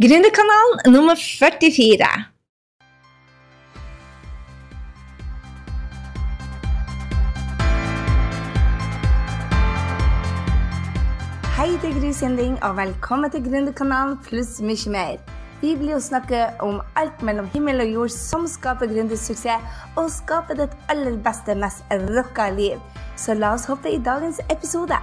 Gründerkanalen nummer 44. Hei, det er Gry Sinding, og velkommen til Gründerkanalen pluss mye mer. Vi blir jo snakke om alt mellom himmel og jord som skaper gründersuksess, og skaper ditt aller beste, mest rocka liv. Så la oss hoppe i dagens episode.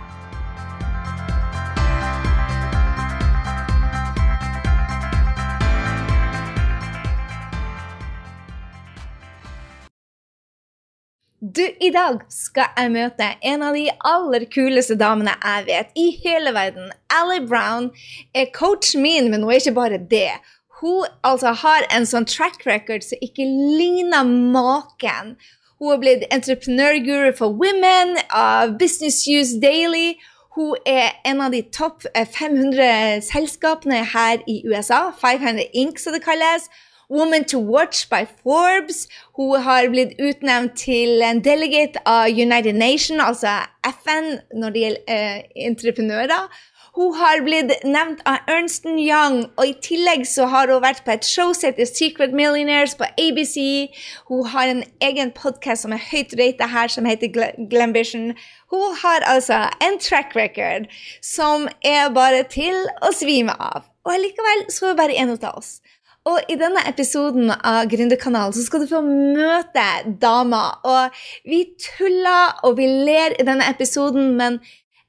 Du, I dag skal jeg møte en av de aller kuleste damene jeg vet i hele verden. Ally Brown er coachen min, men hun er ikke bare det. Hun altså har en sånn track record som ikke ligner maken. Hun er blitt entreprenørguru for women av Business Use Daily. Hun er en av de topp 500 selskapene her i USA, 500 Inc. som det kalles. Woman to Watch by Forbes. Hun har blitt utnevnt til en delegate av United Nation, altså FN, når det gjelder eh, entreprenører. Hun har blitt nevnt av Ernst Young, og i tillegg så har hun vært på et show som heter Secret Millionaires på ABC. Hun har en egen podkast som er høyt rata her, som heter Glambition. Hun har altså en track record som er bare til å svime av. Og likevel så er hun bare en av oss. Og i denne episoden av Gründerkanalen så skal du få møte dama. Og vi tuller og vi ler i denne episoden, men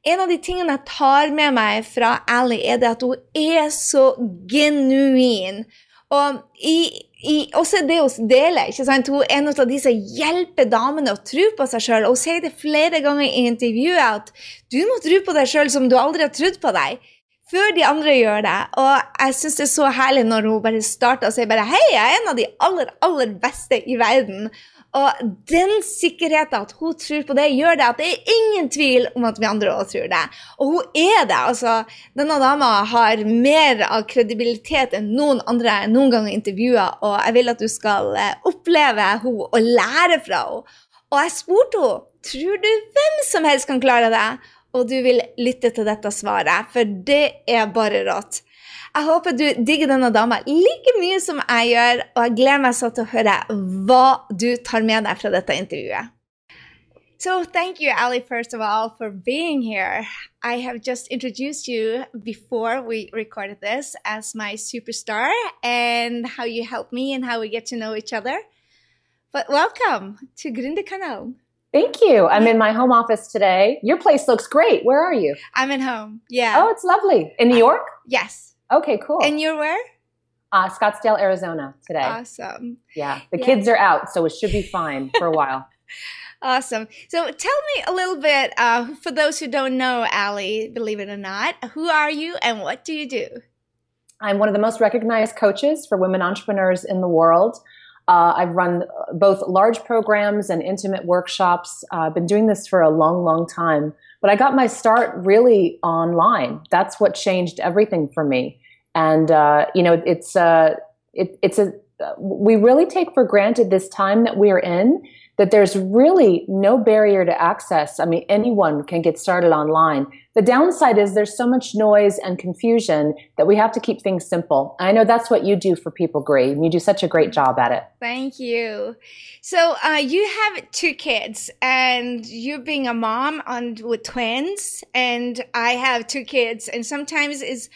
en av de tingene jeg tar med meg fra Ally, er det at hun er så genuin. Og i, i, også det hun deler. ikke sant? Hun er en av de som hjelper damene å tro på seg sjøl. Hun sier det flere ganger i intervjuet at du må tro på deg sjøl som du aldri har trodd på deg før de andre gjør det. Og jeg syns det er så herlig når hun bare starter og sier bare Hei, jeg er en av de aller, aller beste i verden. Og den sikkerheten at hun tror på det, gjør det at det er ingen tvil om at vi andre òg tror det. Og hun er det. altså. Denne dama har mer av kredibilitet enn noen andre jeg noen gang har intervjua, og jeg vil at du skal eh, oppleve henne og lære fra henne. Og jeg spurte henne tror du hvem som helst kan klare det og du vil lytte til dette svaret, for det er bare rått. Jeg håper du digger denne dama like mye som jeg gjør, og jeg gleder meg så til å høre hva du tar med deg fra dette intervjuet. So, thank you, Ali, first of all, for being here. I have just introduced you before we recorded this as my superstar and how you help me and how we get to know each other. But welcome to Gründerkanalen. Thank you. I'm in my home office today. Your place looks great. Where are you? I'm at home. Yeah. Oh, it's lovely. In New York? yes. Okay, cool. And you're where? Uh, Scottsdale, Arizona today. Awesome. Yeah. The yeah. kids are out, so it should be fine for a while. Awesome. So tell me a little bit, uh, for those who don't know Ali, believe it or not, who are you and what do you do? I'm one of the most recognized coaches for women entrepreneurs in the world. Uh, I've run both large programs and intimate workshops. Uh, I've been doing this for a long, long time. But I got my start really online. That's what changed everything for me. And uh, you know, it's uh, it, it's a we really take for granted this time that we're in that there's really no barrier to access. I mean, anyone can get started online. The downside is there's so much noise and confusion that we have to keep things simple. I know that's what you do for people, Gry, and you do such a great job at it. Thank you. So uh, you have two kids, and you being a mom on with twins, and I have two kids, and sometimes it's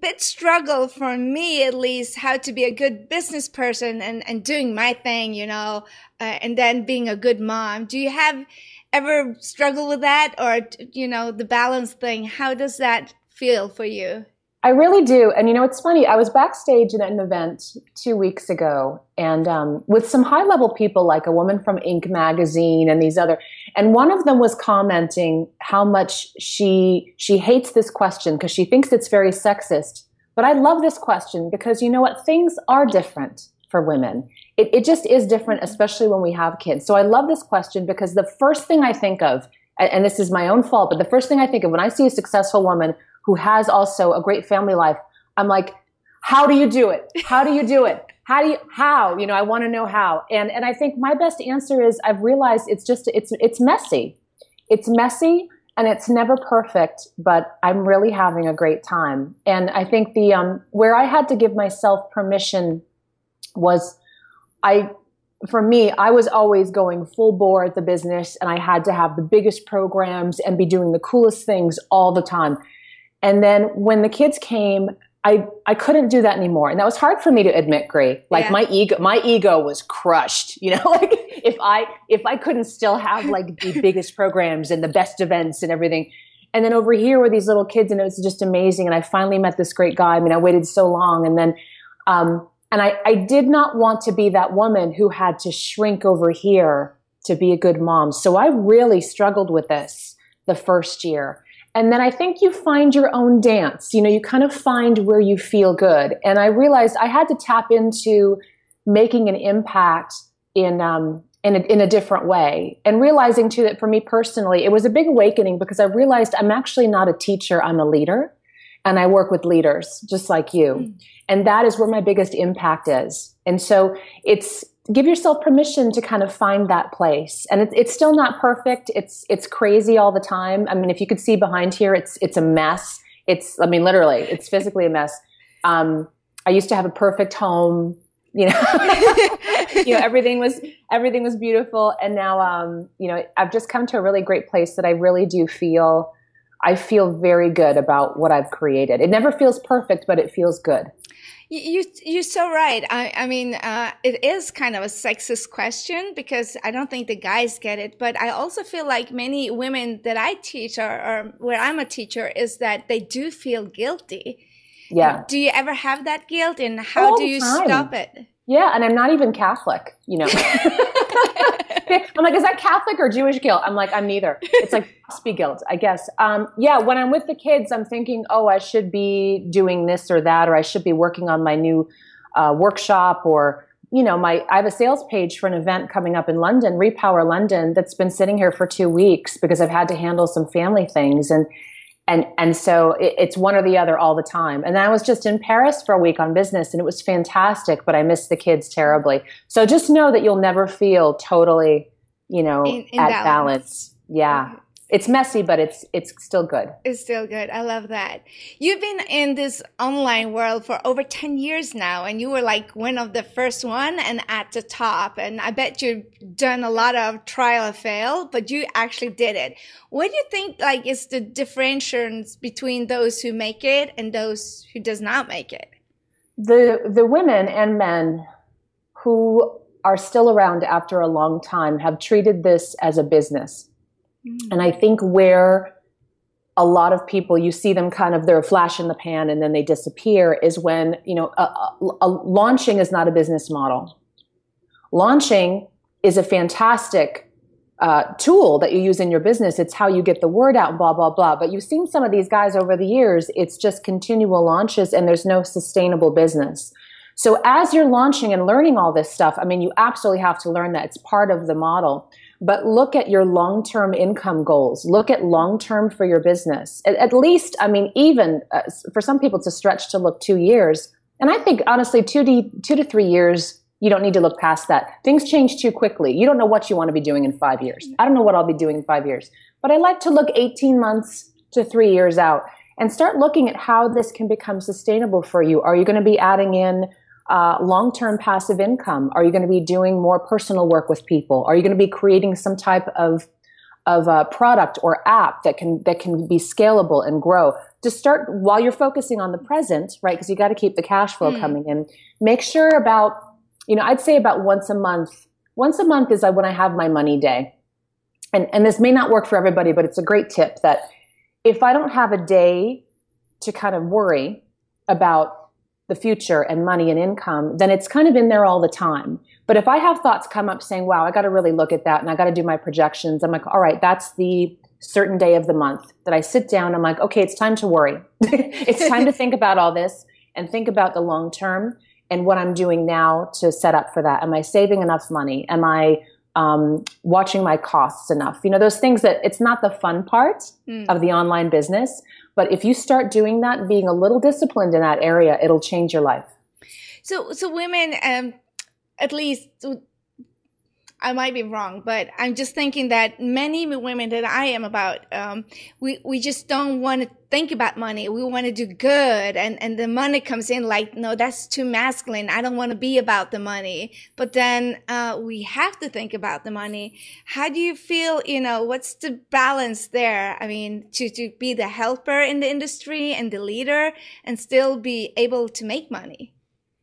bit struggle for me at least how to be a good business person and, and doing my thing you know uh, and then being a good mom. Do you have ever struggled with that or you know the balance thing? How does that feel for you I really do. And you know, it's funny. I was backstage at an event two weeks ago and um, with some high level people, like a woman from Inc. magazine and these other, and one of them was commenting how much she, she hates this question because she thinks it's very sexist. But I love this question because you know what? Things are different for women. It, it just is different, especially when we have kids. So I love this question because the first thing I think of, and this is my own fault, but the first thing I think of when I see a successful woman who has also a great family life, I'm like, how do you do it? How do you do it? How do you, how? You know, I want to know how. And, and I think my best answer is I've realized it's just, it's, it's messy. It's messy and it's never perfect, but I'm really having a great time. And I think the um, where I had to give myself permission was I for me, I was always going full bore at the business and I had to have the biggest programs and be doing the coolest things all the time. And then when the kids came, I, I couldn't do that anymore. And that was hard for me to admit, Gry. Like yeah. my ego, my ego was crushed, you know, like if I, if I couldn't still have like the biggest programs and the best events and everything. And then over here were these little kids and it was just amazing. And I finally met this great guy. I mean, I waited so long and then, um, and I, I did not want to be that woman who had to shrink over here to be a good mom. So I really struggled with this the first year. And then I think you find your own dance. You know, you kind of find where you feel good. And I realized I had to tap into making an impact in um, in a, in a different way. And realizing too that for me personally, it was a big awakening because I realized I'm actually not a teacher, I'm a leader and I work with leaders just like you. Mm. And that is where my biggest impact is. And so it's give yourself permission to kind of find that place. And it, it's still not perfect. It's it's crazy all the time. I mean, if you could see behind here, it's it's a mess. It's I mean, literally, it's physically a mess. Um, I used to have a perfect home. You know, you know everything was everything was beautiful, and now um, you know I've just come to a really great place that I really do feel I feel very good about what I've created. It never feels perfect, but it feels good. You, you're so right. I, I mean, uh, it is kind of a sexist question because I don't think the guys get it. But I also feel like many women that I teach or, or where I'm a teacher is that they do feel guilty. Yeah. Do you ever have that guilt and how All do you stop it? Yeah. And I'm not even Catholic, you know. I'm like, is that Catholic or Jewish guilt? I'm like, I'm neither. It's like must be guilt, I guess. Um, yeah, when I'm with the kids, I'm thinking, oh, I should be doing this or that, or I should be working on my new uh, workshop, or you know, my I have a sales page for an event coming up in London, Repower London, that's been sitting here for two weeks because I've had to handle some family things and. And and so it, it's one or the other all the time. And I was just in Paris for a week on business, and it was fantastic. But I missed the kids terribly. So just know that you'll never feel totally you know, in, in at balance. balance. Yeah. It's messy, but it's it's still good. It's still good. I love that. You've been in this online world for over 10 years now and you were like one of the first one and at the top and I bet you've done a lot of trial and fail, but you actually did it. What do you think like is the differentiations between those who make it and those who does not make it? The the women and men who are still around after a long time have treated this as a business. And I think where a lot of people you see them kind of they're a flash in the pan and then they disappear is when you know a, a, a launching is not a business model. Launching is a fantastic uh, tool that you use in your business. It's how you get the word out blah blah blah. But you've seen some of these guys over the years it's just continual launches and there's no sustainable business. So as you're launching and learning all this stuff, I mean, you absolutely have to learn that it's part of the model. But look at your long-term income goals. Look at long-term for your business. At, at least, I mean, even uh, for some people, it's a stretch to look two years. And I think honestly, two to two to three years, you don't need to look past that. Things change too quickly. You don't know what you want to be doing in five years. I don't know what I'll be doing in five years, but I like to look 18 months to three years out and start looking at how this can become sustainable for you. Are you going to be adding in uh, long-term passive income? Are you going to be doing more personal work with people? Are you going to be creating some type of of a product or app that can that can be scalable and grow? To start while you're focusing on the present, right? Because you got to keep the cash flow mm. coming in. Make sure about you know I'd say about once a month. Once a month is when I have my money day, and and this may not work for everybody, but it's a great tip that if I don't have a day to kind of worry about the future and money and income, then it's kind of in there all the time. But if I have thoughts come up saying, wow, I got to really look at that and I got to do my projections, I'm like, all right, that's the certain day of the month that I sit down. I'm like, okay, it's time to worry. it's time to think about all this and think about the long term and what I'm doing now to set up for that. Am I saving enough money? Am I um, watching my costs enough? You know, those things that it's not the fun part mm. of the online business, but if you start doing that, being a little disciplined in that area, it'll change your life. So, so women, um, at least I might be wrong, but I'm just thinking that many women that I am about, um, we, we just don't want to think about money. We want to do good. And, and the money comes in like, no, that's too masculine. I don't want to be about the money. But then, uh, we have to think about the money. How do you feel, you know, what's the balance there? I mean, to, to be the helper in the industry and the leader and still be able to make money?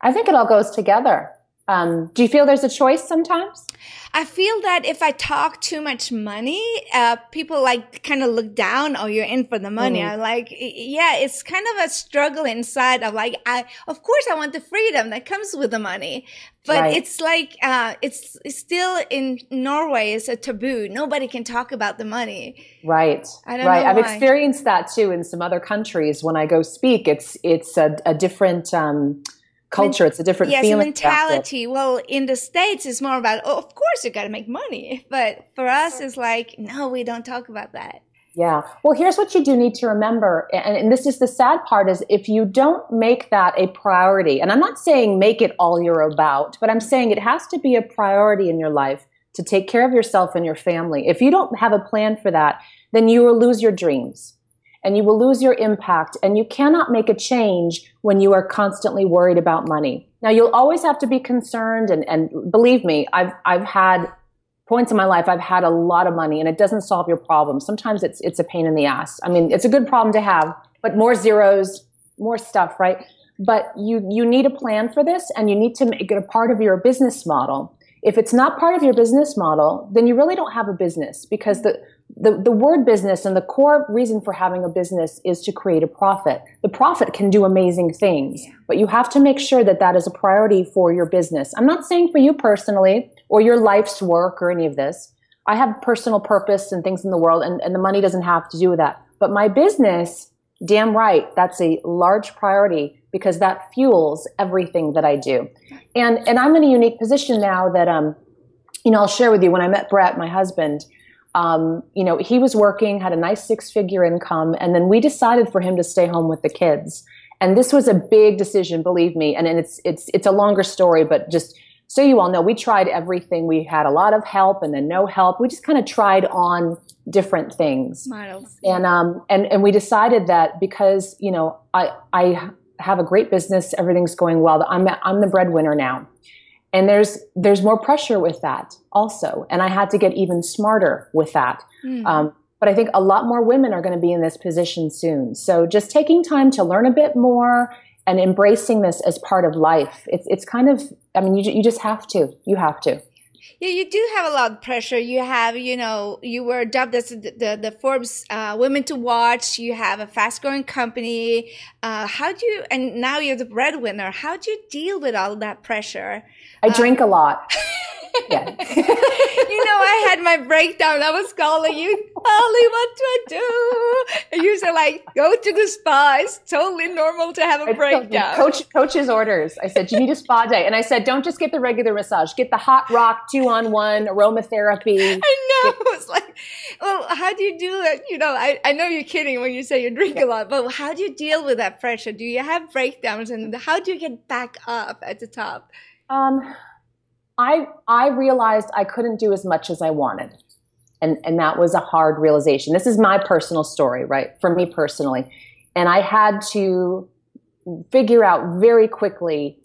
I think it all goes together. Um, do you feel there's a choice sometimes? I feel that if I talk too much money, uh, people like kind of look down. Oh, you're in for the money. Mm. I'm like, yeah, it's kind of a struggle inside of like, I, of course I want the freedom that comes with the money, but right. it's like, uh, it's, it's, still in Norway, it's a taboo. Nobody can talk about the money. Right. right. I've experienced that too in some other countries. When I go speak, it's, it's a, a different, um, culture. it's a different yes, feeling. mentality. Well, in the States, it's more about, oh, of course you got to make money. But for us, it's like, no, we don't talk about that. Yeah. Well, here's what you do need to remember. And, and, this is the sad part is if you don't make that a priority, and I'm not saying make it all you're about, but I'm saying it has to be a priority in your life to take care of yourself and your family. If you don't have a plan for that, then you will lose your dreams and you will lose your impact. And you cannot make a change when you are constantly worried about money. Now, you'll always have to be concerned. And, and believe me, I've, I've had points in my life I've had a lot of money and it doesn't solve your problem. Sometimes it's, it's a pain in the ass. I mean, it's a good problem to have, but more zeros, more stuff, right? But you, you need a plan for this and you need to make it a part of your business model. If it's not part of your business model, then you really don't have a business because the, the, the word business and the core reason for having a business is to create a profit. The profit can do amazing things, but you have to make sure that that is a priority for your business. I'm not saying for you personally or your life's work or any of this. I have personal purpose and things in the world, and, and the money doesn't have to do with that. But my business, damn right, that's a large priority because that fuels everything that I do. And and I'm in a unique position now that um, you know, I'll share with you when I met Brett, my husband um, you know, he was working, had a nice six figure income, and then we decided for him to stay home with the kids. And this was a big decision, believe me. And, and it's it's it's a longer story, but just so you all know, we tried everything. We had a lot of help and then no help. We just kind of tried on different things. Models. And um and and we decided that because you know I I have a great business, everything's going well. I'm I'm the breadwinner now and there's there's more pressure with that also and i had to get even smarter with that mm. um, but i think a lot more women are going to be in this position soon so just taking time to learn a bit more and embracing this as part of life it's, it's kind of i mean you, you just have to you have to yeah, you do have a lot of pressure. You have, you know, you were dubbed as the, the, the Forbes uh, Women to Watch. You have a fast growing company. Uh, how do you, and now you're the breadwinner. How do you deal with all that pressure? I drink a lot. Yeah. you know, I had my breakdown. I was calling you, Ali, what do I do? And you said, like, go to the spa. It's totally normal to have a breakdown. Coach, coach's orders. I said, you need a spa day. And I said, don't just get the regular massage. Get the hot rock two on one aromatherapy. I know. It's like, well, how do you do it? You know, I, I know you're kidding when you say you drink yeah. a lot, but how do you deal with that pressure? Do you have breakdowns and how do you get back up at the top? Um, I I realized I couldn't do as much as I wanted. And and that was a hard realization. This is my personal story, right? For me personally. And I had to figure out very quickly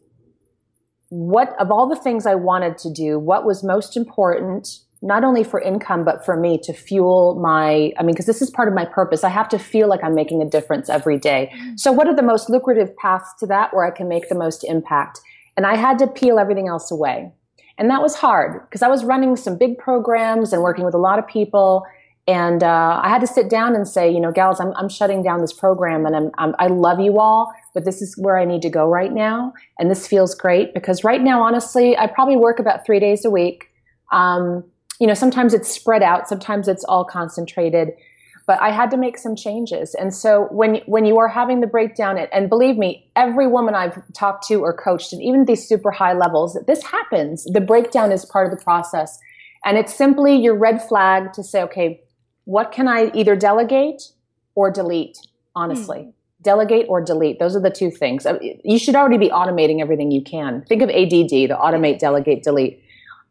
what of all the things I wanted to do, what was most important not only for income but for me to fuel my i mean because this is part of my purpose i have to feel like i'm making a difference every day mm. so what are the most lucrative paths to that where i can make the most impact and i had to peel everything else away and that was hard because I was running some big programs and working with a lot of people. And uh, I had to sit down and say, you know, gals, I'm, I'm shutting down this program and I'm, I'm, I love you all, but this is where I need to go right now. And this feels great because right now, honestly, I probably work about three days a week. Um, you know, sometimes it's spread out, sometimes it's all concentrated but I had to make some changes. And so when when you are having the breakdown, and believe me, every woman I've talked to or coached, and even these super high levels, this happens. The breakdown is part of the process, and it's simply your red flag to say, okay, what can I either delegate or delete? Honestly. Mm. Delegate or delete. Those are the two things. Uh, you should already be automating everything you can. Think of ADD, the automate, delegate, delete.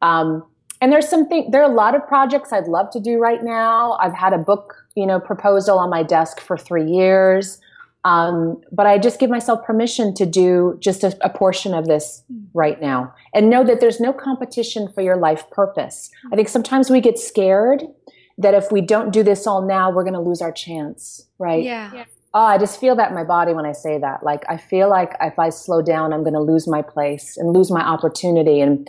Um, and there's something there are a lot of projects I'd love to do right now. I've had a book, you know, proposal on my desk for three years. Um, but I just give myself permission to do just a, a, portion of this right now and know that there's no competition for your life purpose. I think sometimes we get scared that if we don't do this all now, we're going to lose our chance, right? Yeah. yeah. Oh, I just feel that in my body when I say that. Like, I feel like if I slow down, I'm going to lose my place and lose my opportunity. And,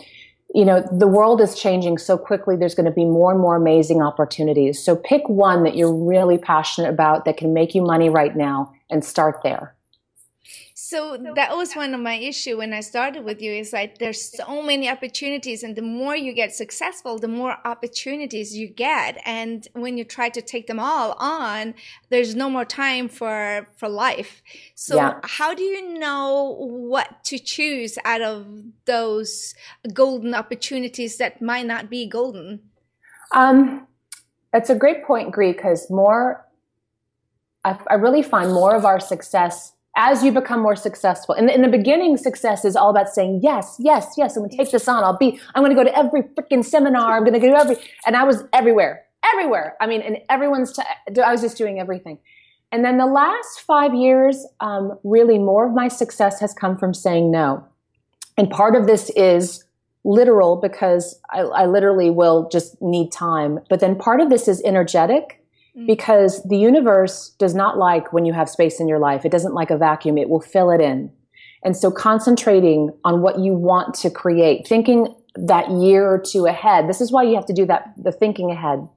you know, the world is changing so quickly. There's going to be more and more amazing opportunities. So pick one that you're really passionate about that can make you money right now and start there. So that was one of my issue when I started with you is like there's so many opportunities and the more you get successful, the more opportunities you get. And when you try to take them all on, there's no more time for, for life. So yeah. how do you know what to choose out of those golden opportunities that might not be golden? Um, that's a great point, Gry, because more, I, I really find more of our success as you become more successful. In the, in the beginning, success is all about saying, yes, yes, yes, I'm going to take this on. I'll be, I'm going to go to every freaking seminar. I'm going to go every, and I was everywhere, everywhere. I mean, and everyone's, t- I was just doing everything. And then the last five years, um, really more of my success has come from saying no. And part of this is literal because I, I literally will just need time. But then part of this is energetic. Mm. because the universe does not like when you have space in your life. It doesn't like a vacuum. It will fill it in. And so concentrating on what you want to create, thinking that year or two ahead. This is why you have to do that, the thinking ahead.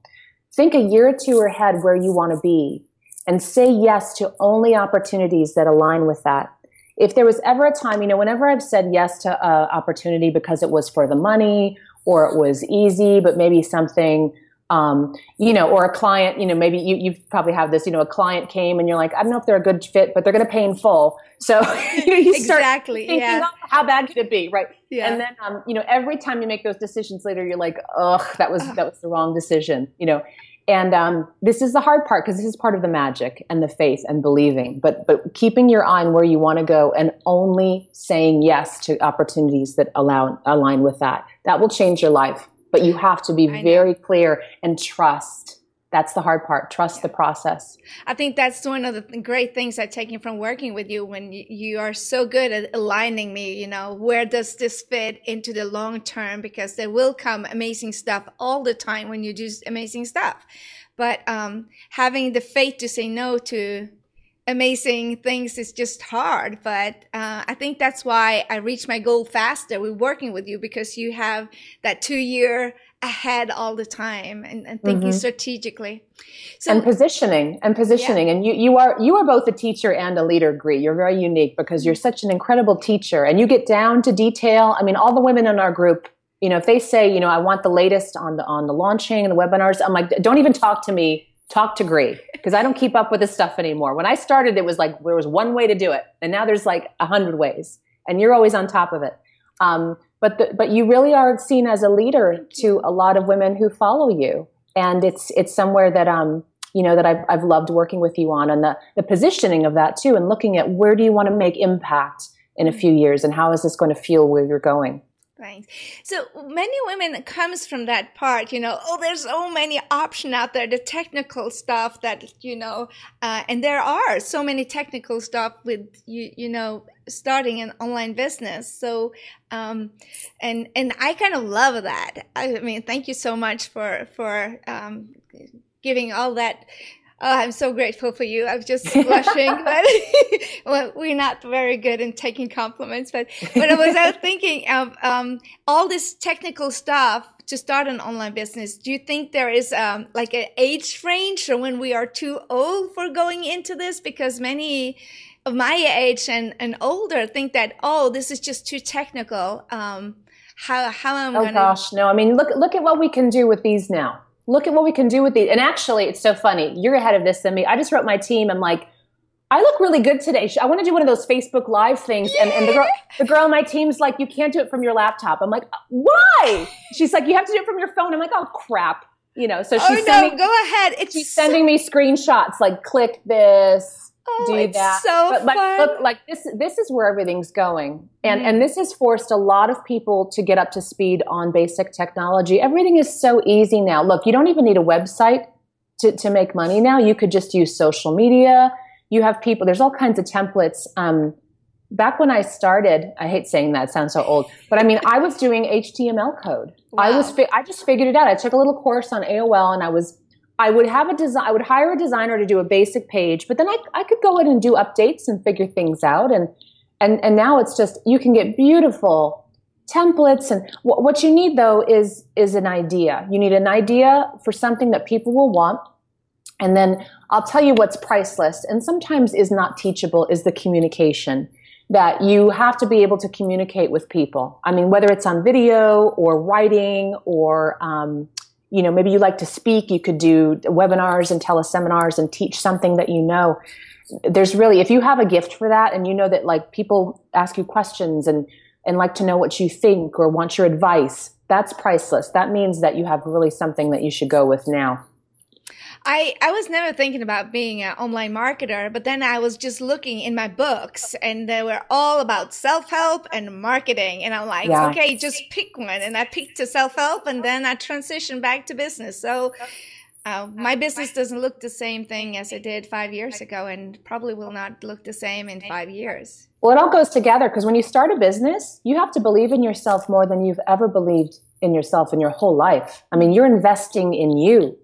Think a year or two ahead where you want to be and say yes to only opportunities that align with that. If there was ever a time, you know, whenever I've said yes to an opportunity because it was for the money or it was easy, but maybe something um, you know, or a client, you know, maybe you, you probably have this, you know, a client came and you're like, I don't know if they're a good fit, but they're going to pay in full. So you start exactly, thinking, yeah. oh, how bad could it be? Right. Yeah. And then, um, you know, every time you make those decisions later, you're like, ugh, that was, that was the wrong decision, you know? And um, this is the hard part because this is part of the magic and the faith and believing. But but keeping your eye on where you want to go and only saying yes to opportunities that allow align with that. That will change your life but you have to be very clear and trust. That's the hard part. Trust yeah. the process. I think that's one of the great things i'm taking from working with you when you are so good at aligning me you know where does this fit into the long term? Because there will come amazing stuff all the time when you do amazing stuff. But um, having the faith to say no to amazing things is just hard but uh, i think that's why i reach my goal faster with working with you because you have that two year ahead all the time and, and thinking mm-hmm. strategically so, and positioning and positioning yeah. and you, you are you are both a teacher and a leader Gry you're very unique because you're such an incredible teacher and you get down to detail i mean all the women in our group you know if they say you know i want the latest on the on the launching and the webinars i'm like don't even talk to me talk to Gry because I don't keep up with this stuff anymore. When I started, it was like there was one way to do it, and now there's like a hundred ways, and you're always on top of it. Um, but the, but you really are seen as a leader to a lot of women who follow you, and it's it's somewhere that um you know that I've I've loved working with you on, and the the positioning of that too, and looking at where do you want to make impact in a few years, and how is this going to feel where you're going. Right. So many women comes from that part, you know, oh, there's so many option out there, the technical stuff that, you know, uh, and there are so many technical stuff with, you, you know, starting an online business. So, um, and, and I kind of love that. I mean, thank you so much for, for, um, giving all that Oh, I'm so grateful for you. I'm just blushing, but well, we're not very good in taking compliments. But but I was out thinking of um, all this technical stuff to start an online business. Do you think there is um, like an age range, or when we are too old for going into this? Because many of my age and, and older think that oh, this is just too technical. Um, how how am I? Oh gonna- gosh, no. I mean, look look at what we can do with these now look at what we can do with these. And actually, it's so funny. You're ahead of this than me. I just wrote my team. I'm like, I look really good today. I want to do one of those Facebook Live things. And, and the, girl, the girl on my team's like, you can't do it from your laptop. I'm like, uh, why? She's like, you have to do it from your phone. I'm like, oh, crap. You know, so she's oh, no, sending, go ahead. It's she's so- sending me screenshots like, click this, Oh, do that. so but like, fun. look, like this, this is where everything's going, and Mm. and this has forced a lot of people to get up to speed on basic technology. Everything is so easy now. Look, you don't even need a website to to make money now. You could just use social media. You have people. There's all kinds of templates. Um, back when I started, I hate saying that; sounds so old. But I mean, I was doing HTML code. I was. Fi- I just figured it out. I took a little course on AOL, and I was I would have a design. I would hire a designer to do a basic page, but then I, I could go in and do updates and figure things out. And and and now it's just you can get beautiful templates. And wh- what you need though is is an idea. You need an idea for something that people will want. And then I'll tell you what's priceless and sometimes is not teachable is the communication that you have to be able to communicate with people. I mean, whether it's on video or writing or um, you know, maybe you like to speak, you could do webinars and teleseminars and teach something that you know. There's really, if you have a gift for that and you know that like people ask you questions and, and like to know what you think or want your advice, that's priceless. That means that you have really something that you should go with now. I, I was never thinking about being an online marketer, but then I was just looking in my books and they were all about self help and marketing. And I'm like, Yeah. okay, just pick one. And I picked to self help and then I transitioned back to business. So uh, my business doesn't look the same thing as it did five years ago and probably will not look the same in five years. Well, it all goes together because when you start a business, you have to believe in yourself more than you've ever believed in yourself in your whole life. I mean, you're investing in you,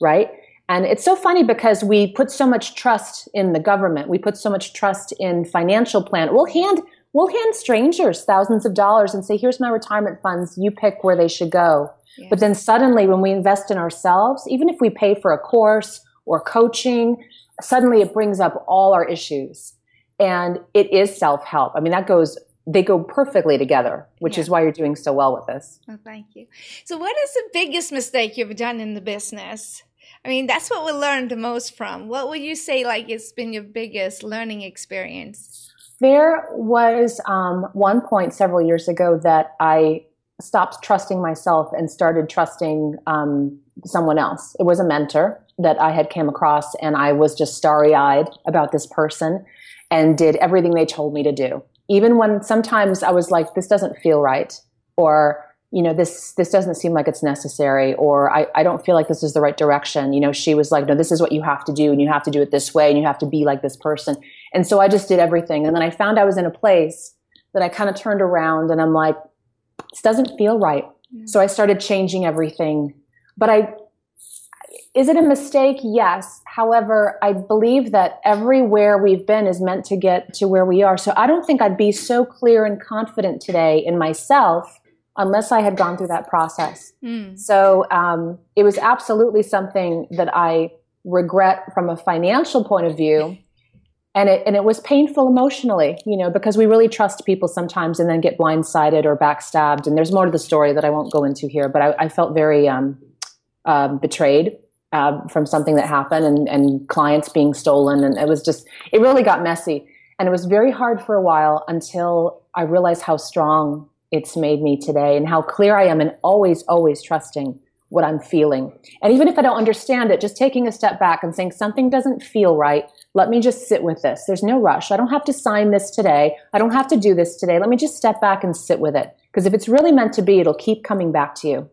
right? And it's so funny because we put so much trust in the government. We put so much trust in financial plan. We'll hand we'll hand strangers thousands of dollars and say, "Here's my retirement funds. You pick where they should go." Yeah. But then suddenly, when we invest in ourselves, even if we pay for a course or coaching, suddenly it brings up all our issues. And it is self help. I mean, that goes, they go perfectly together, which Yeah. is why you're doing so well with this. Oh, thank you. So, what is the biggest mistake you've done in the business? I mean, that's what we learned the most from. What would you say, like, it's been your biggest learning experience? There was um, one point several years ago that I stopped trusting myself and started trusting um, someone else. It was a mentor that I had came across, and I was just starry eyed about this person and did everything they told me to do. Even when sometimes I was like, "This doesn't feel right," or you know, this this doesn't seem like it's necessary, or I, I don't feel like this is the right direction. You know, she was like, "No, this is what you have to do, and you have to do it this way, and you have to be like this person." And so I just did everything. And then I found I was in a place that I kind of turned around and I'm like, this doesn't feel right. Yeah. So I started changing everything. But I, is it a mistake? Yes. However, I believe that everywhere we've been is meant to get to where we are. So I don't think I'd be so clear and confident today in myself unless I had gone through that process. Mm. So um, it was absolutely something that I regret from a financial point of view. And it, and it was painful emotionally, you know, because we really trust people sometimes and then get blindsided or backstabbed. And there's more to the story that I won't go into here, but I, I felt very um, um, betrayed uh, from something that happened and, and clients being stolen. And it was just, it really got messy. And it was very hard for a while until I realized how strong it's made me today and how clear I am and always, always trusting what I'm feeling. And even if I don't understand it, just taking a step back and saying something doesn't feel right. Let me just sit with this. There's no rush. I don't have to sign this today. I don't have to do this today. Let me just step back and sit with it. Because if it's really meant to be, it'll keep coming back to you.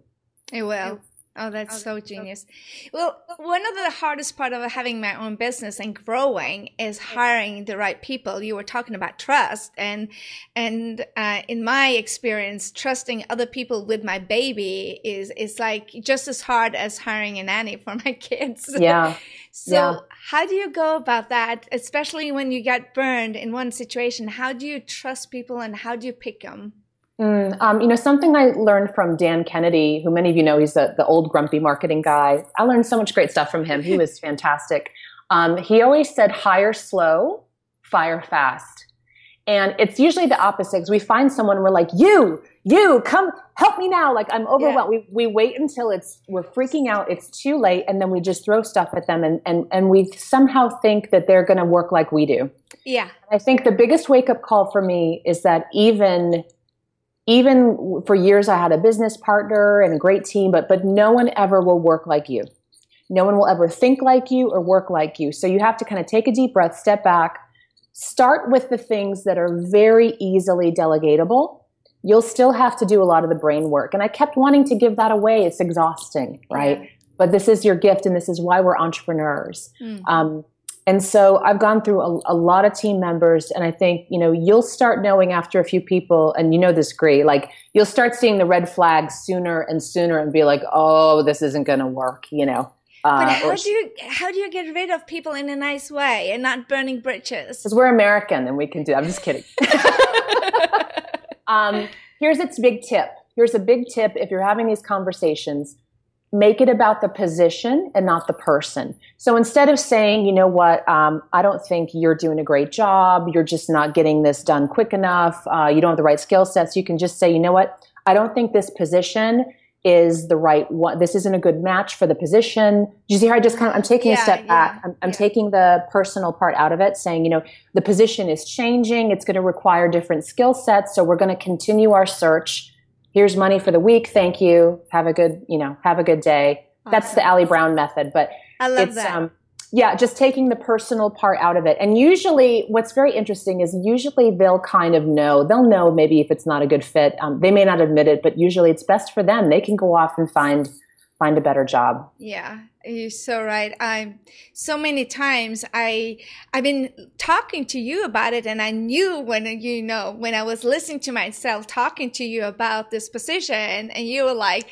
It will. Oh, that's so genius. Well, one of the hardest part of having my own business and growing is hiring the right people. You were talking about trust, and and uh, in my experience, trusting other people with my baby is is like just as hard as hiring a nanny for my kids. Yeah. so, yeah. how do you go about that, especially when you get burned in one situation? How do you trust people, and how do you pick them? Mm, um, you know, something I learned from Dan Kennedy, who many of you know, he's the, the old grumpy marketing guy. I learned so much great stuff from him. He was fantastic. Um, he always said, hire slow, fire fast. And it's usually the opposite because we find someone, we're like, you, you, come help me now. Like I'm overwhelmed. We, we wait until it's, we're freaking out. It's too late. And then we just throw stuff at them and, and, and we somehow think that they're going to work like we do. Yeah. I think the biggest wake up call for me is that even even for years I had a business partner and a great team, but but no one ever will work like you. No one will ever think like you or work like you. So you have to kind of take a deep breath, step back, start with the things that are very easily delegatable. You'll still have to do a lot of the brain work. And I kept wanting to give that away. It's exhausting, right? Yeah. But this is your gift, and this is why we're entrepreneurs. Mm. Um, and so I've gone through a, a, lot of team members, and I think you know you'll start knowing after a few people, and you know this great. Like you'll start seeing the red flags sooner and sooner, and be like, "Oh, this isn't going to work," you know. Uh, but how do you how do you get rid of people in a nice way and not burning bridges? Because we're American and we can do. I'm just kidding. um, here's its big tip. Here's a big tip if you're having these conversations make it about the position and not the person. So instead of saying, you know what, um, I don't think you're doing a great job, you're just not getting this done quick enough, uh, you don't have the right skill sets, you can just say, you know what, I don't think this position is the right one. This isn't a good match for the position. Do you see how I just kind of, I'm taking yeah, a step back. Yeah, I'm, I'm yeah. taking the personal part out of it, saying, you know, the position is changing. It's going to require different skill sets. So we're going to continue our search here's money for the week. Thank you. Have a good, you know, have a good day. Awesome. That's the Ali Brown method. But I love that. Um, yeah, just taking the personal part out of it. And usually, what's very interesting is usually they'll kind of know. They'll know maybe if it's not a good fit. Um, they may not admit it, but usually it's best for them. They can go off and find find a better job. Yeah, you're so right. I'm so many times I I've been talking to you about it, and I knew when you know when I was listening to myself talking to you about this position, and you were like.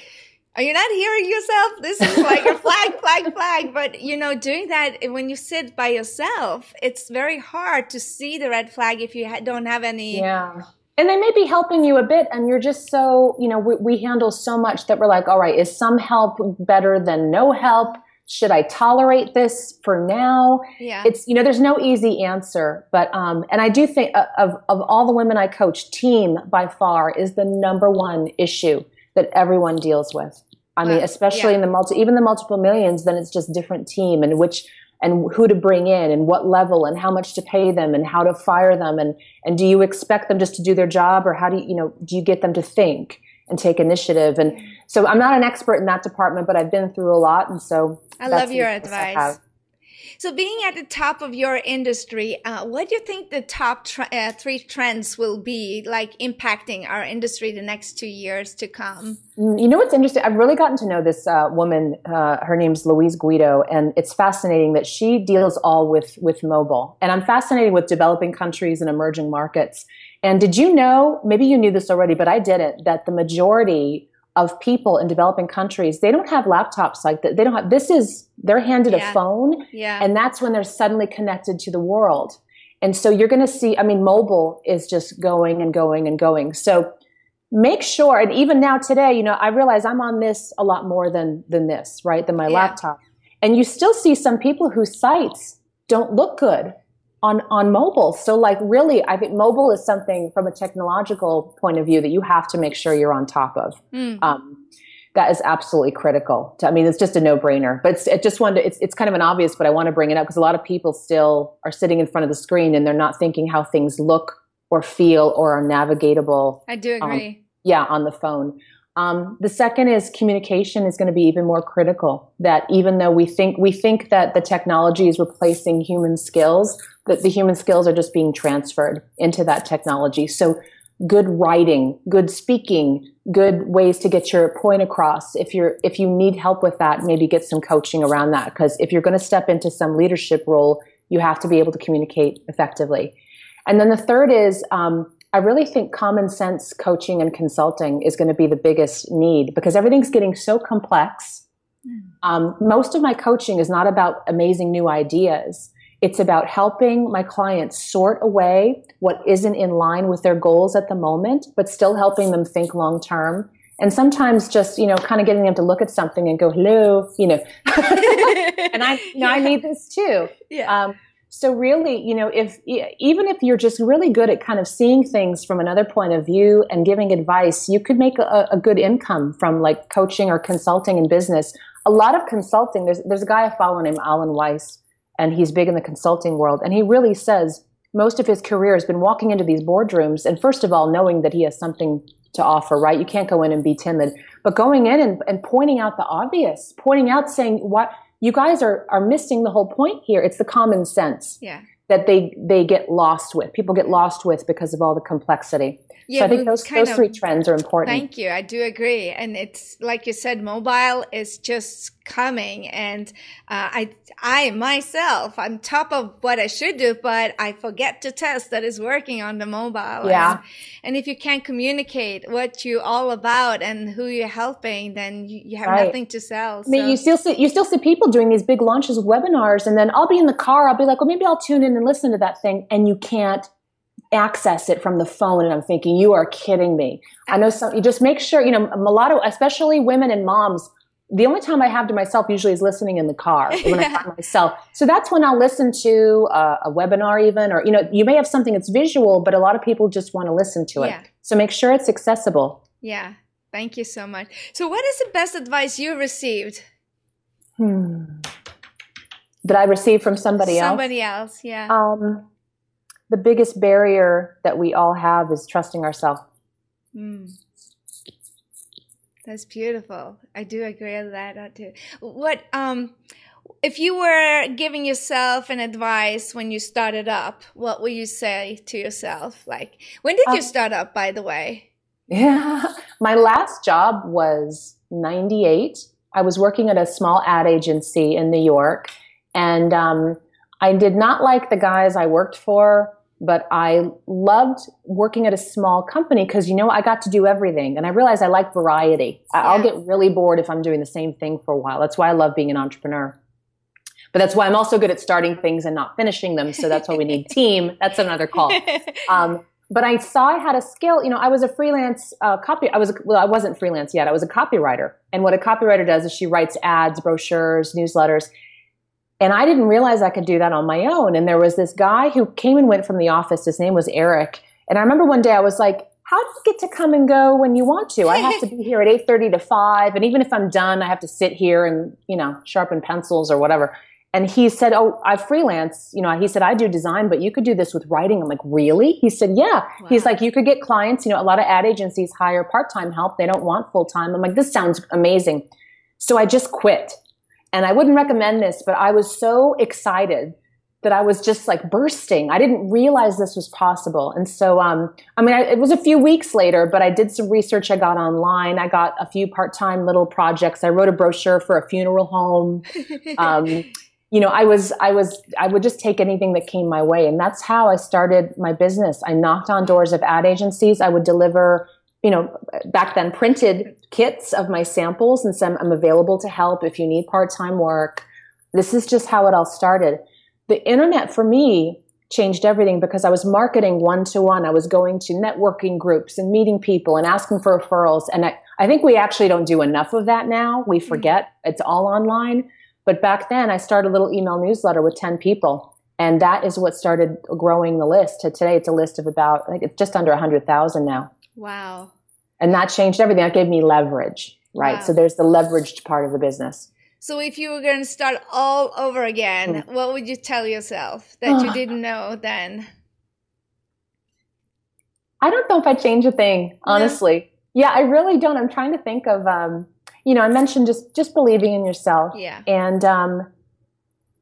Are you not hearing yourself? This is like a flag, flag, flag. But you know, doing that eh, when you sit by yourself, it's very hard to see the red flag if you don't have any yeah and they may be helping you a bit and you're just so you know we, we, handle so much that we're like all right is some help better than no help? Should i tolerate this for now? Yeah. It's you know there's no easy answer but um and i do think uh, of of all the women i coach team by far is the number one issue that everyone deals with. I mean especially yeah. in the multi even the multiple millions then it's just different team and which and who to bring in and what level and how much to pay them and how to fire them. And and do you expect them just to do their job or how do you you know do you get them to think and take initiative? And so I'm not an expert in that department but I've been through a lot. And so I love your advice so, being at the top of your industry, uh, what do you think the top uh, three trends will be, like impacting our industry the next two years to come? Mm, you know what's interesting? I've really gotten to know this uh, woman. Uh, her name's Louise Guido, and it's fascinating that she deals all with with mobile. And I'm fascinated with developing countries and emerging markets. And did you know? Maybe you knew this already, but I didn't. That the majority of people in developing countries, they don't have laptops like that. They don't have, this is, they're handed yeah. a phone. Yeah. And that's when they're suddenly connected to the world. And so you're going to see, I mean, mobile is just going and going and going. So make sure, and even now today, you know, I realize I'm on this a lot more than, than this, right? Than my yeah. laptop. And you still see some people whose sites don't look good on on mobile. So like really, I think mobile is something from a technological point of view that you have to make sure you're on top of. Mm. Um, that is absolutely critical. To, I mean, it's just a no brainer. But it's, it just wanted. To, it's it's kind of an obvious, but I want to bring it up because a lot of people still are sitting in front of the screen and they're not thinking how things look or feel or are navigatable. I do agree. Um, yeah, on the phone. Um, the second is communication is going to be even more critical. That even though we think we think that the technology is replacing human skills, that the human skills are just being transferred into that technology. So good writing, good speaking, good ways to get your point across. If you're if you need help with that, maybe get some coaching around that. Because if you're going to step into some leadership role, you have to be able to communicate effectively. And then the third is um, I really think common sense coaching and consulting is going to be the biggest need because everything's getting so complex. Hmm. Um, most of my coaching is not about amazing new ideas. It's about helping my clients sort away what isn't in line with their goals at the moment, but still helping them think long term. And sometimes just, you know, kind of getting them to look at something and go, hello, you know, and I, you know, yeah. I need this too. Yeah. Um, so really, you know, if even if you're just really good at kind of seeing things from another point of view and giving advice, you could make a, a good income from like coaching or consulting in business. A lot of consulting. There's there's a guy I follow named Alan Weiss, and he's big in the consulting world, and he really says most of his career has been walking into these boardrooms and first of all knowing that he has something to offer. Right? You can't go in and be timid, but going in and, and pointing out the obvious, pointing out saying what you guys are are missing the whole point here. It's the common sense Yeah. that they they get lost with. People get lost with because of all the complexity. Yeah, so I think those those of- three trends are important. Thank you. I do agree. And it's like you said, mobile is just coming. And uh, I, I myself, I'm top of what I should do, but I forget to test that is working on the mobile. Yeah. And, and if you can't communicate what you're all about and who you're helping, then you, you have Right. nothing to sell. I mean, you still see you still see people doing these big launches webinars, and then I'll be in the car. I'll be like, well, maybe I'll tune in and listen to that thing, and you can't access it from the phone. And I'm thinking, you are kidding me. I know some. You just make sure you know a lot of, especially women and moms. The only time I have to myself usually is listening in the car when I Yeah. find myself. So that's when I'll listen to uh, a webinar, even or you know, you may have something that's visual, but a lot of people just want to listen to it. Yeah. So make sure it's accessible. yeah. Thank you so much. So, what is the best advice you received? Hmm. That I received from somebody else. Somebody else. Yeah. Um, the biggest barrier that we all have is trusting ourselves. Mm. That's beautiful. I do agree with that too. What um if you were giving yourself an advice when you started up, what would you say to yourself? Like when did you Um, start up by the way? Yeah. My last job was 98. I was working at a small ad agency in New York. And um, I did not like the guys I worked for, but I loved working at a small company because, you know, I got to do everything. And I realized I like variety. I'll get really bored if I'm doing the same thing for a while. That's why I love being an entrepreneur. But that's why I'm also good at starting things and not finishing them. So that's why we need team. That's another call. Um, but I saw I had a skill. You know, I was a freelance uh, copy. I was well, I wasn't freelance yet. I was a copywriter, and what a copywriter does is she writes ads, brochures, newsletters. And I didn't realize I could do that on my own. And there was this guy who came and went from the office. His name was Eric. And I remember one day I was like, "How do you get to come and go when you want to? I have to be here at eight thirty to five, and even if I'm done, I have to sit here and you know sharpen pencils or whatever." And he said, "Oh, I freelance. You know," he said, "I do design, but you could do this with writing." I'm like, "Really?" He said, "Yeah." He's like, "You could get clients. You know, a lot of ad agencies hire part-time help. They don't want full-time." I'm like, "This sounds amazing." So I just quit. And I wouldn't recommend this, but I was so excited that I was just like bursting. I didn't realize this was possible. And so, um, I mean, I, it was a few weeks later, but I did some research. I got online. I got a few part time little projects. I wrote a brochure for a funeral home. Um, you know, I was, I was, I would just take anything that came my way. And that's how I started my business. I knocked on doors of ad agencies. I would deliver, you know, back then printed kits of my samples and said, I'm available to help if you need part time work. This is just how it all started. The internet for me changed everything because I was marketing one to one. I was going to networking groups and meeting people and asking for referrals. And I, I think we actually don't do enough of that now. We mm-hmm. forget it's all online. But back then, I started a little email newsletter with 10 people. And that is what started growing the list. To today, it's a list of about, I think it's just under 100,000 now. wow. And that changed everything. That gave me leverage, right? Wow. So there's the leveraged part of the business. So if you were going to start all over again, Hmm. what would you tell yourself that you didn't know then? I don't know if I change a thing, honestly. Yeah, I really don't. I'm trying to think of, um, you know, I mentioned just just believing in yourself Yeah. and um,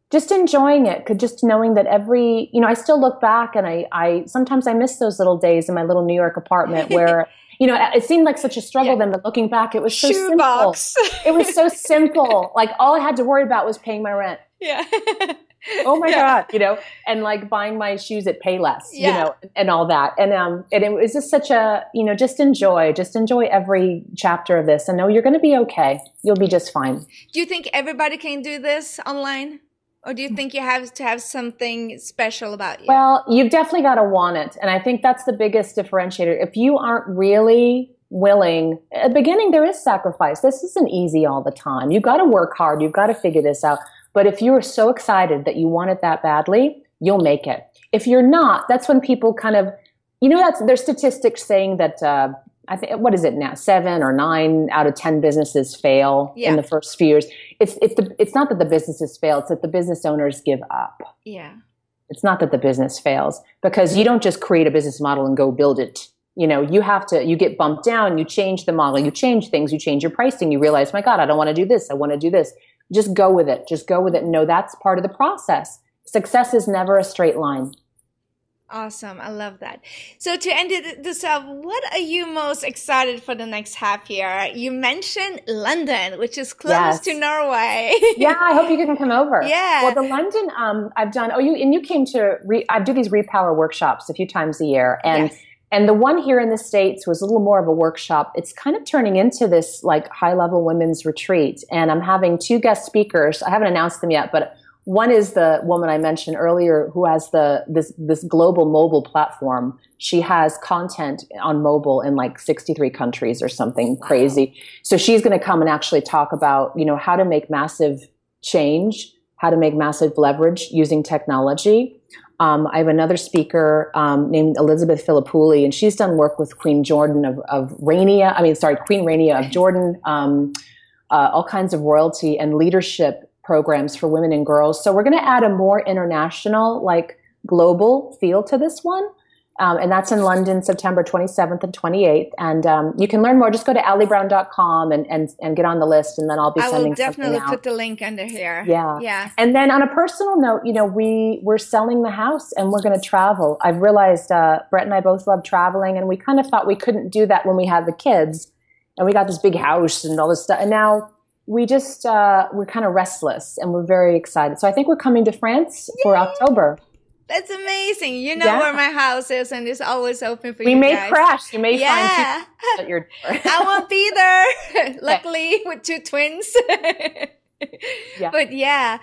just enjoying it. Could just knowing that every, you know, I still look back and I, I sometimes I miss those little days in my little New York apartment where, you know, it seemed like such a struggle Yeah. then, but looking back, it was so simple. Shoebox. It was so simple. Like all I had to worry about was paying my rent. yeah. oh my Yeah. god you know and like buying my shoes at payless Yeah. you know and all that and um and it was just such a you know just enjoy just enjoy every chapter of this and know you're going to be okay you'll be just fine Do you think everybody can do this online? Or do you think you have to have something special about you? well you've definitely got to want it and i think that's the biggest differentiator. If you aren't really willing at the beginning there is sacrifice. This isn't easy all the time. You've got to work hard. You've got to figure this out. But if you're so excited that you want it that badly you'll make it. If you're not that's when people kind of you know that's there's statistics saying that uh, i think what is it now seven or nine out of ten businesses fail Yeah. in the first few years it's it's the it's not that the businesses fail it's that the business owners give up yeah. it's not that the business fails because you don't just create a business model and go build it. You know, you have to, you get bumped down, you change the model, you change things, you change your pricing, you realize, my God, I don't want to do this, I want to do this. just go with it. Just go with it No, that's part of the process. Success is never a straight line. Awesome. I love that. So to end it this off, what are you most excited for the next half year? You mentioned London, which is close yes. to Norway. yeah, I hope you can come over. Yeah. Well, the London, um, I've done, oh, you, and you came to, re, I do these repower workshops a few times a year. And yes. And the one here in the States was a little more of a workshop. It's kind of turning into this like high level women's retreat. And I'm having two guest speakers. I haven't announced them yet, but one is the woman I mentioned earlier who has the this this global mobile platform. She has content on mobile in like 63 countries or something wow. crazy. So she's going to come and actually talk about, you know, how to make massive change, how to make massive leverage using technology. Um, I have another speaker um, named Elizabeth Filippouli, and she's done work with Queen Jordan of, of Rania. I mean, sorry, Queen Rania of Jordan, um, uh, all kinds of royalty and leadership programs for women and girls. So we're going to add a more international, like global feel to this one. Um, and that's in London, September 27th and 28th. And um, you can learn more. Just go to alibrown.com and, and, and get on the list, and then I'll be I sending will definitely put the link under here. Yeah. Yeah. And then on a personal note, you know, we, we're selling the house and we're going to travel. I've realized uh, Brett and I both love traveling, and we kind of thought we couldn't do that when we had the kids. And we got this big house and all this stuff. And now we just, uh, we're kind of restless and we're very excited. So I think we're coming to France Yay! for October. That's amazing. You know yeah. where my house is, and it's always open for we you. We may guys. crash. You may yeah. find people at your door. I won't be there. Luckily, with two twins. yeah. But yeah.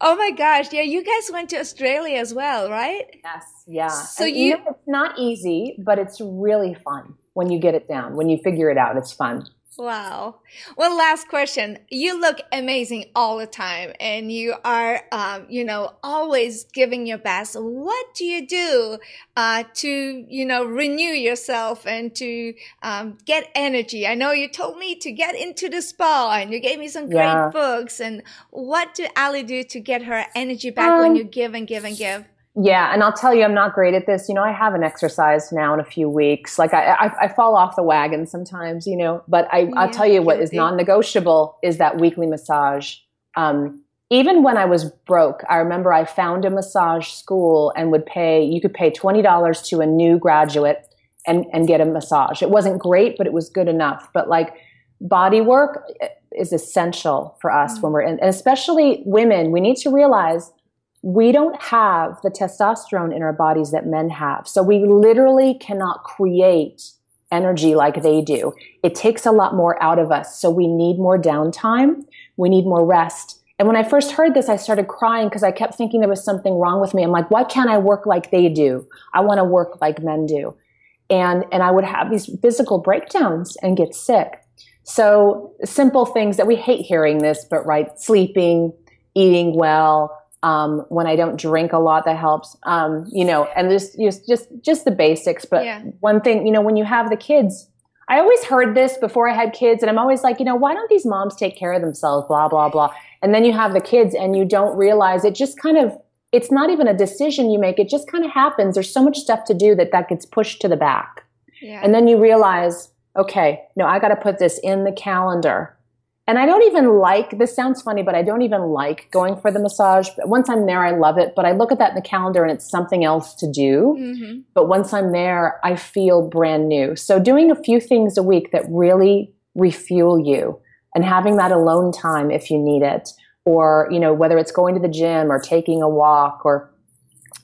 Oh my gosh. Yeah, you guys went to Australia as well, right? Yes. Yeah. So you, you know, it's not easy, but it's really fun when you get it down. When you figure it out, it's fun. Wow. Well, last question. You look amazing all the time and you are, um, you know, always giving your best. What do you do, uh, to, you know, renew yourself and to, um, get energy? I know you told me to get into the spa and you gave me some great books. And what do Ali do to get her energy back um, when you give and give and give? Yeah, and I'll tell you, I'm not great at this. You know, I haven't exercised now in a few weeks. Like I, I, I fall off the wagon sometimes. You know, but I, yeah, I'll tell you what is non-negotiable is that weekly massage. Um, even when I was broke, I remember I found a massage school and would pay. You could pay twenty dollars to a new graduate and and get a massage. It wasn't great, but it was good enough. But like body work is essential for us mm-hmm. when we're in, and especially women. We need to realize we don't have the testosterone in our bodies that men have. So we literally cannot create energy like they do. It takes a lot more out of us. So we need more downtime. We need more rest. And when I first heard this, I started crying because I kept thinking there was something wrong with me. I'm like, why can't I work like they do? I want to work like men do. And, and I would have these physical breakdowns and get sick. So simple things that we hate hearing this, but right, sleeping, eating well, um, when I don't drink a lot, that helps. Um, you know, and just just just just the basics. But yeah. one thing, you know, when you have the kids, I always heard this before I had kids, and I'm always like, you know, why don't these moms take care of themselves? Blah blah blah. And then you have the kids, and you don't realize it. Just kind of, it's not even a decision you make. It just kind of happens. There's so much stuff to do that that gets pushed to the back, yeah. and then you realize, okay, no, I got to put this in the calendar and I don't even like, this sounds funny, but I don't even like going for the massage. But once I'm there, I love it. But I look at that in the calendar and it's something else to do. Mm-hmm. But once I'm there, I feel brand new. So doing a few things a week that really refuel you and having that alone time if you need it, or, you know, whether it's going to the gym or taking a walk or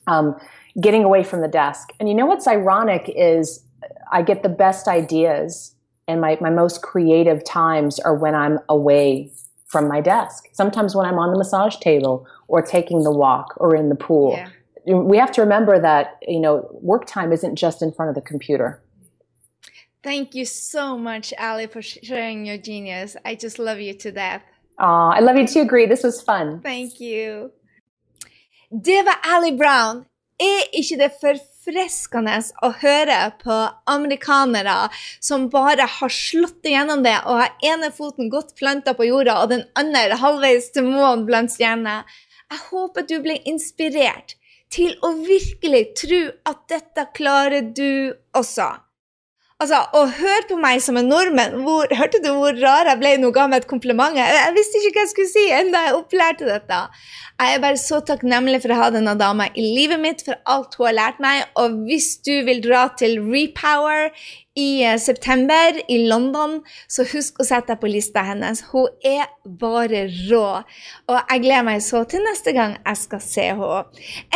um, getting away from the desk. And you know what's ironic is I get the best ideas and my, my most creative times are when I'm away from my desk. Sometimes when I'm on the massage table or taking the walk or in the pool. Yeah. We have to remember that, you know, work time isn't just in front of the computer. Thank you so much, Ali, for sharing your genius. I just love you to death. Aw, I love you too, Gry. This was fun. Thank you. Det var Ali Brown. Er ikke det forfriskende å høre på amerikanere som bare har slått igjennom det og har ene foten godt planta på jorda og den andre halvveis til månen blant stjernene? Jeg håper du blir inspirert til å virkelig tro at dette klarer du også. Altså, Å høre på meg som en nordmenn hvor, Hørte du hvor rar jeg ble når hun ga meg et kompliment? Jeg, jeg visste ikke hva jeg skulle si enda jeg opplærte dette. Jeg er bare så takknemlig for å ha denne dama i livet mitt, for alt hun har lært meg. Og hvis du vil dra til Repower i uh, september i London, så husk å sette deg på lista hennes. Hun er bare rå. Og jeg gleder meg så til neste gang jeg skal se henne.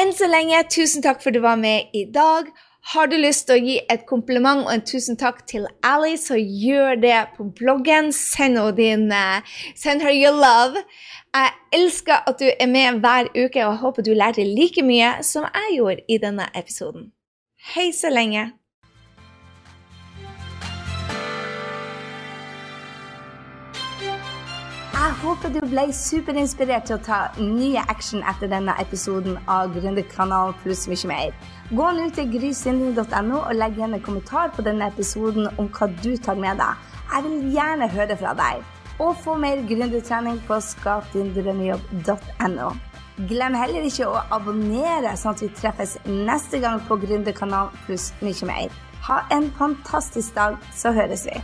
Enn så lenge, tusen takk for at du var med i dag. Har du lyst til å gi et kompliment og en tusen takk til Ali, så gjør det på bloggen. Send henne din uh, Send her your love. Jeg elsker at du er med hver uke, og jeg håper du lærte like mye som jeg gjorde i denne episoden. Hei så lenge. Jeg håper du ble superinspirert til å ta nye action etter denne episoden av Gründerkanalen pluss mye mer. Gå nå til grysynding.no og legg igjen en kommentar på denne episoden om hva du tar med deg. Jeg vil gjerne høre fra deg. Og få mer gründertrening på skapdindrømmejobb.no. Glem heller ikke å abonnere, sånn at vi treffes neste gang på Gründerkanalen pluss mye mer. Ha en fantastisk dag, så høres vi.